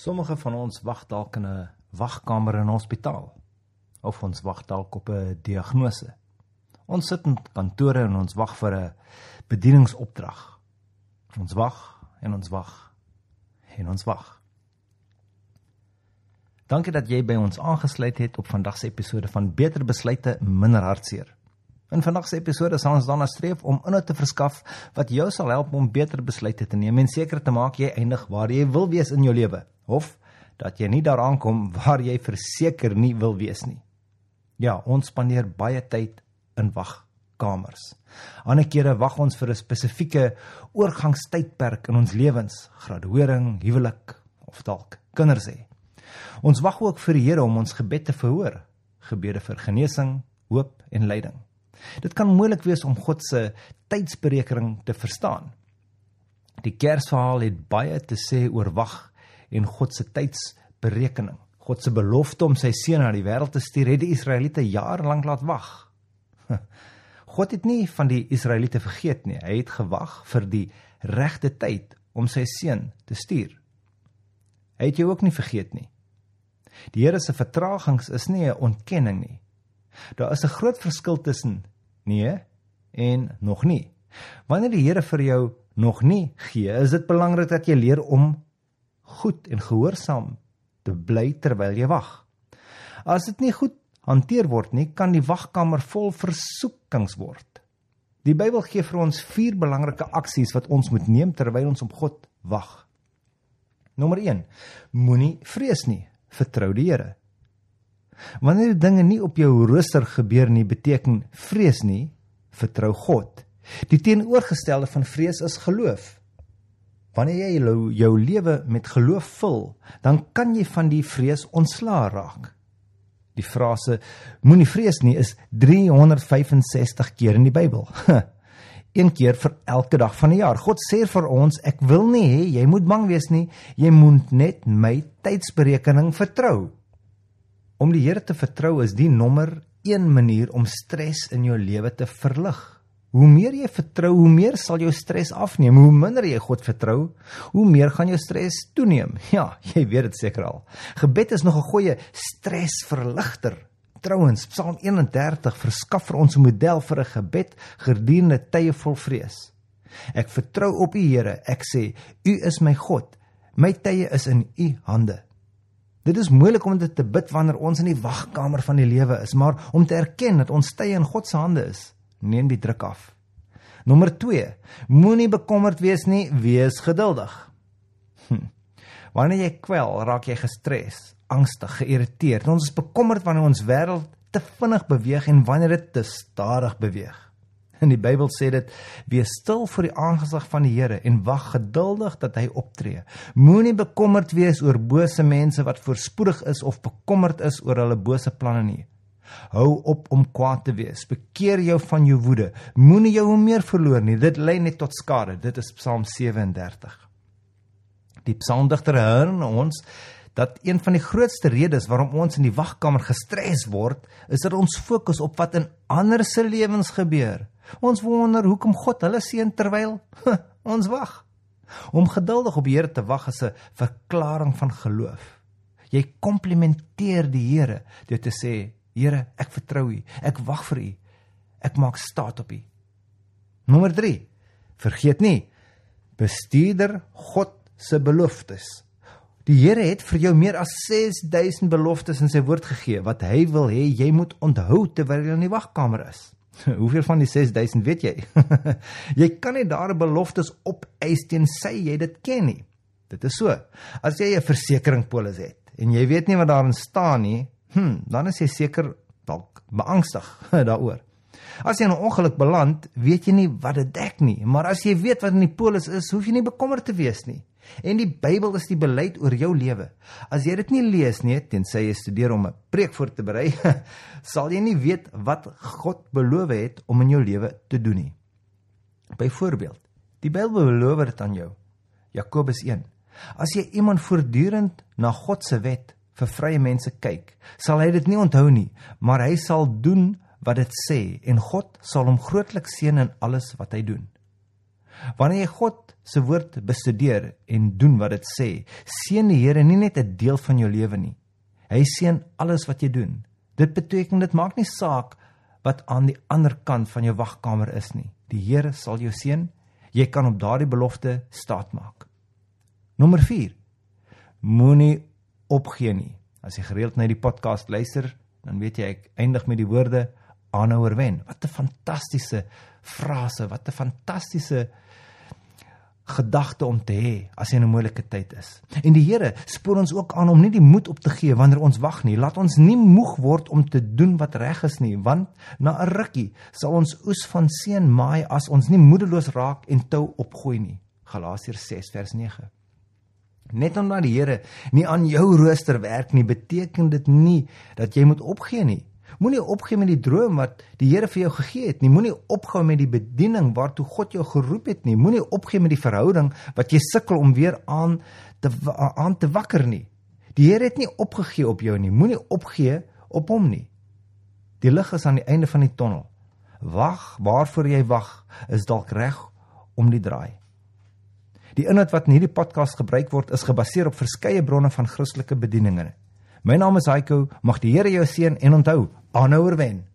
Sommige van ons wag dalk in 'n wagkamer in 'n hospitaal of ons wag dalk op 'n diagnose. Ons sit in kantore en ons wag vir 'n bedieningsopdrag. Ons wag en ons wag en ons wag. Dankie dat jy by ons aangesluit het op vandag se episode van Beter Besluite Minder Hartseer. In vandag se episode sal ons daarna streef om inhoud te verskaf wat jou sal help om beter besluite te neem en seker te maak jy eindig waar jy wil wees in jou lewe of dat jy nie daaraan kom waar jy verseker nie wil wees nie. Ja, ons spandeer baie tyd in wagkamers. Ander kere wag ons vir 'n spesifieke oorgangstydperk in ons lewens, graduering, huwelik of dalk kinders hê. Ons wag ook vir die Here om ons gebed te verhoor, gebede vir genesing, hoop en lyding. Dit kan moeilik wees om God se tydsberekening te verstaan. Die Kersverhaal het baie te sê oor wag en God se tydsberekening. God se belofte om sy seun na die wêreld te stuur het die Israeliete jare lank laat wag. God het nie van die Israeliete vergeet nie. Hy het gewag vir die regte tyd om sy seun te stuur. Hy het jou ook nie vergeet nie. Die Here se vertragings is nie 'n ontkenning nie. Daar is 'n groot verskil tussen nee en nog nie. Wanneer die Here vir jou nog nie gee, is dit belangrik dat jy leer om goed en gehoorsaam te bly terwyl jy wag. As dit nie goed hanteer word nie, kan die wagkamer vol versoekings word. Die Bybel gee vir ons vier belangrike aksies wat ons moet neem terwyl ons op God wag. Nommer 1: Moenie vrees nie, vertrou die Here. Wanneer dinge nie op jou rooster gebeur nie, beteken vrees nie, vertrou God. Die teenoorgestelde van vrees is geloof. Wanneer jy jou, jou lewe met geloof vul, dan kan jy van die vrees ontslaa raak. Die frase moenie vrees nie is 365 keer in die Bybel. Een keer vir elke dag van die jaar. God sê vir ons, ek wil nie hê jy moet bang wees nie. Jy moet net my tydsberekening vertrou. Om die Here te vertrou is die nommer 1 manier om stres in jou lewe te verlig. Hoe meer jy vertrou, hoe meer sal jou stres afneem. Hoe minder jy God vertrou, hoe meer gaan jou stres toeneem. Ja, jy weet dit seker al. Gebed is nog 'n goeie stresverligter. Trouwens, Psalm 31 verskaf vir ons 'n model vir 'n gebed gedurende tye vol vrees. Ek vertrou op U Here. Ek sê, U is my God. My tye is in U hande. Dit is moeilik om dit te bid wanneer ons in die wagkamer van die lewe is, maar om te erken dat ons tye in God se hande is neem die druk af. Nommer 2. Moenie bekommerd wees nie, wees geduldig. Hm. Wanneer jy kwel, raak jy gestres, angstig, geïrriteerd. Ons is bekommerd wanneer ons wêreld te vinnig beweeg en wanneer dit te stadig beweeg. In die Bybel sê dit: "Wees stil voor die aangesig van die Here en wag geduldig dat hy optree. Moenie bekommerd wees oor bose mense wat voorspoedig is of bekommerd is oor hulle bose planne nie. Hou op om kwaad te wees. Bekeer jou van jou woede. Moenie jou meer verloor nie. Dit lei net tot skade. Dit is Psalm 37. Die psalmdigter herinner ons dat een van die grootste redes waarom ons in die wagkamer gestres word, is dat ons fokus op wat in ander se lewens gebeur. Ons wonder hoekom God hulle seën terwyl ons wag. Om geduldig op die Here te wag is 'n verklaring van geloof. Jy komplimenteer die Here deur te sê Here, ek vertrou U. Ek wag vir U. Ek maak staat op U. Nommer 3. Vergeet nie bestuurder God se beloftes. Die Here het vir jou meer as 6000 beloftes in sy woord gegee wat hy wil hê jy moet onthou terwyl jy in die wagkamer is. Hoeveel van die 6000 weet jy? jy kan nie daar beloftes opeis teen sy jy dit ken nie. Dit is so. As jy 'n versekeringspolis het en jy weet nie wat daarin staan nie, Hm, dan is jy seker dalk beangstig daaroor. As jy in 'n ongeluk beland, weet jy nie wat dit dek nie, maar as jy weet wat in die polis is, hoef jy nie bekommerd te wees nie. En die Bybel is die beleid oor jou lewe. As jy dit nie lees nie, tensy jy studeer om 'n preek voor te berei, sal jy nie weet wat God beloof het om in jou lewe te doen nie. Byvoorbeeld, die Bybel beloof dit aan jou. Jakobus 1. As jy iemand voortdurend na God se wet vir vrye mense kyk, sal hy dit nie onthou nie, maar hy sal doen wat dit sê en God sal hom grootliks seën in alles wat hy doen. Wanneer jy God se woord bestudeer en doen wat dit sê, seën die Here nie net 'n deel van jou lewe nie. Hy seën alles wat jy doen. Dit beteken dit maak nie saak wat aan die ander kant van jou wagkamer is nie. Die Here sal jou seën. Jy kan op daardie belofte staatmaak. Nommer 4. Moenie opgee nie. As jy gereeld na die podcast luister, dan weet jy ek eindig met die woorde aanhouer wen. Wat 'n fantastiese frase, wat 'n fantastiese gedagte om te hê as jy in 'n moeilike tyd is. En die Here spoor ons ook aan om nie die moed op te gee wanneer ons wag nie. Laat ons nie moeg word om te doen wat reg is nie, want na 'n rukkie sal ons oes van seën maai as ons nie moedeloos raak en tou opgooi nie. Galasiërs 6 vers 9. Net omdat die Here nie aan jou rooster werk nie, beteken dit nie dat jy moet opgee nie. Moenie opgee met die droom wat die Here vir jou gegee het nie. Moenie opgehou met die bediening waartoe God jou geroep het nie. Moenie opgee met die verhouding wat jy sukkel om weer aan te aan te wakker nie. Die Here het nie opgegee op jou nie. Moenie opgee op hom nie. Die lig is aan die einde van die tonnel. Wag, waarvoor jy wag, is dalk reg om die draai. Die inhoud wat in hierdie podcast gebruik word, is gebaseer op verskeie bronne van Christelike bedieninge. My naam is Heiko, mag die Here jou seën en onthou, aanhouer wen.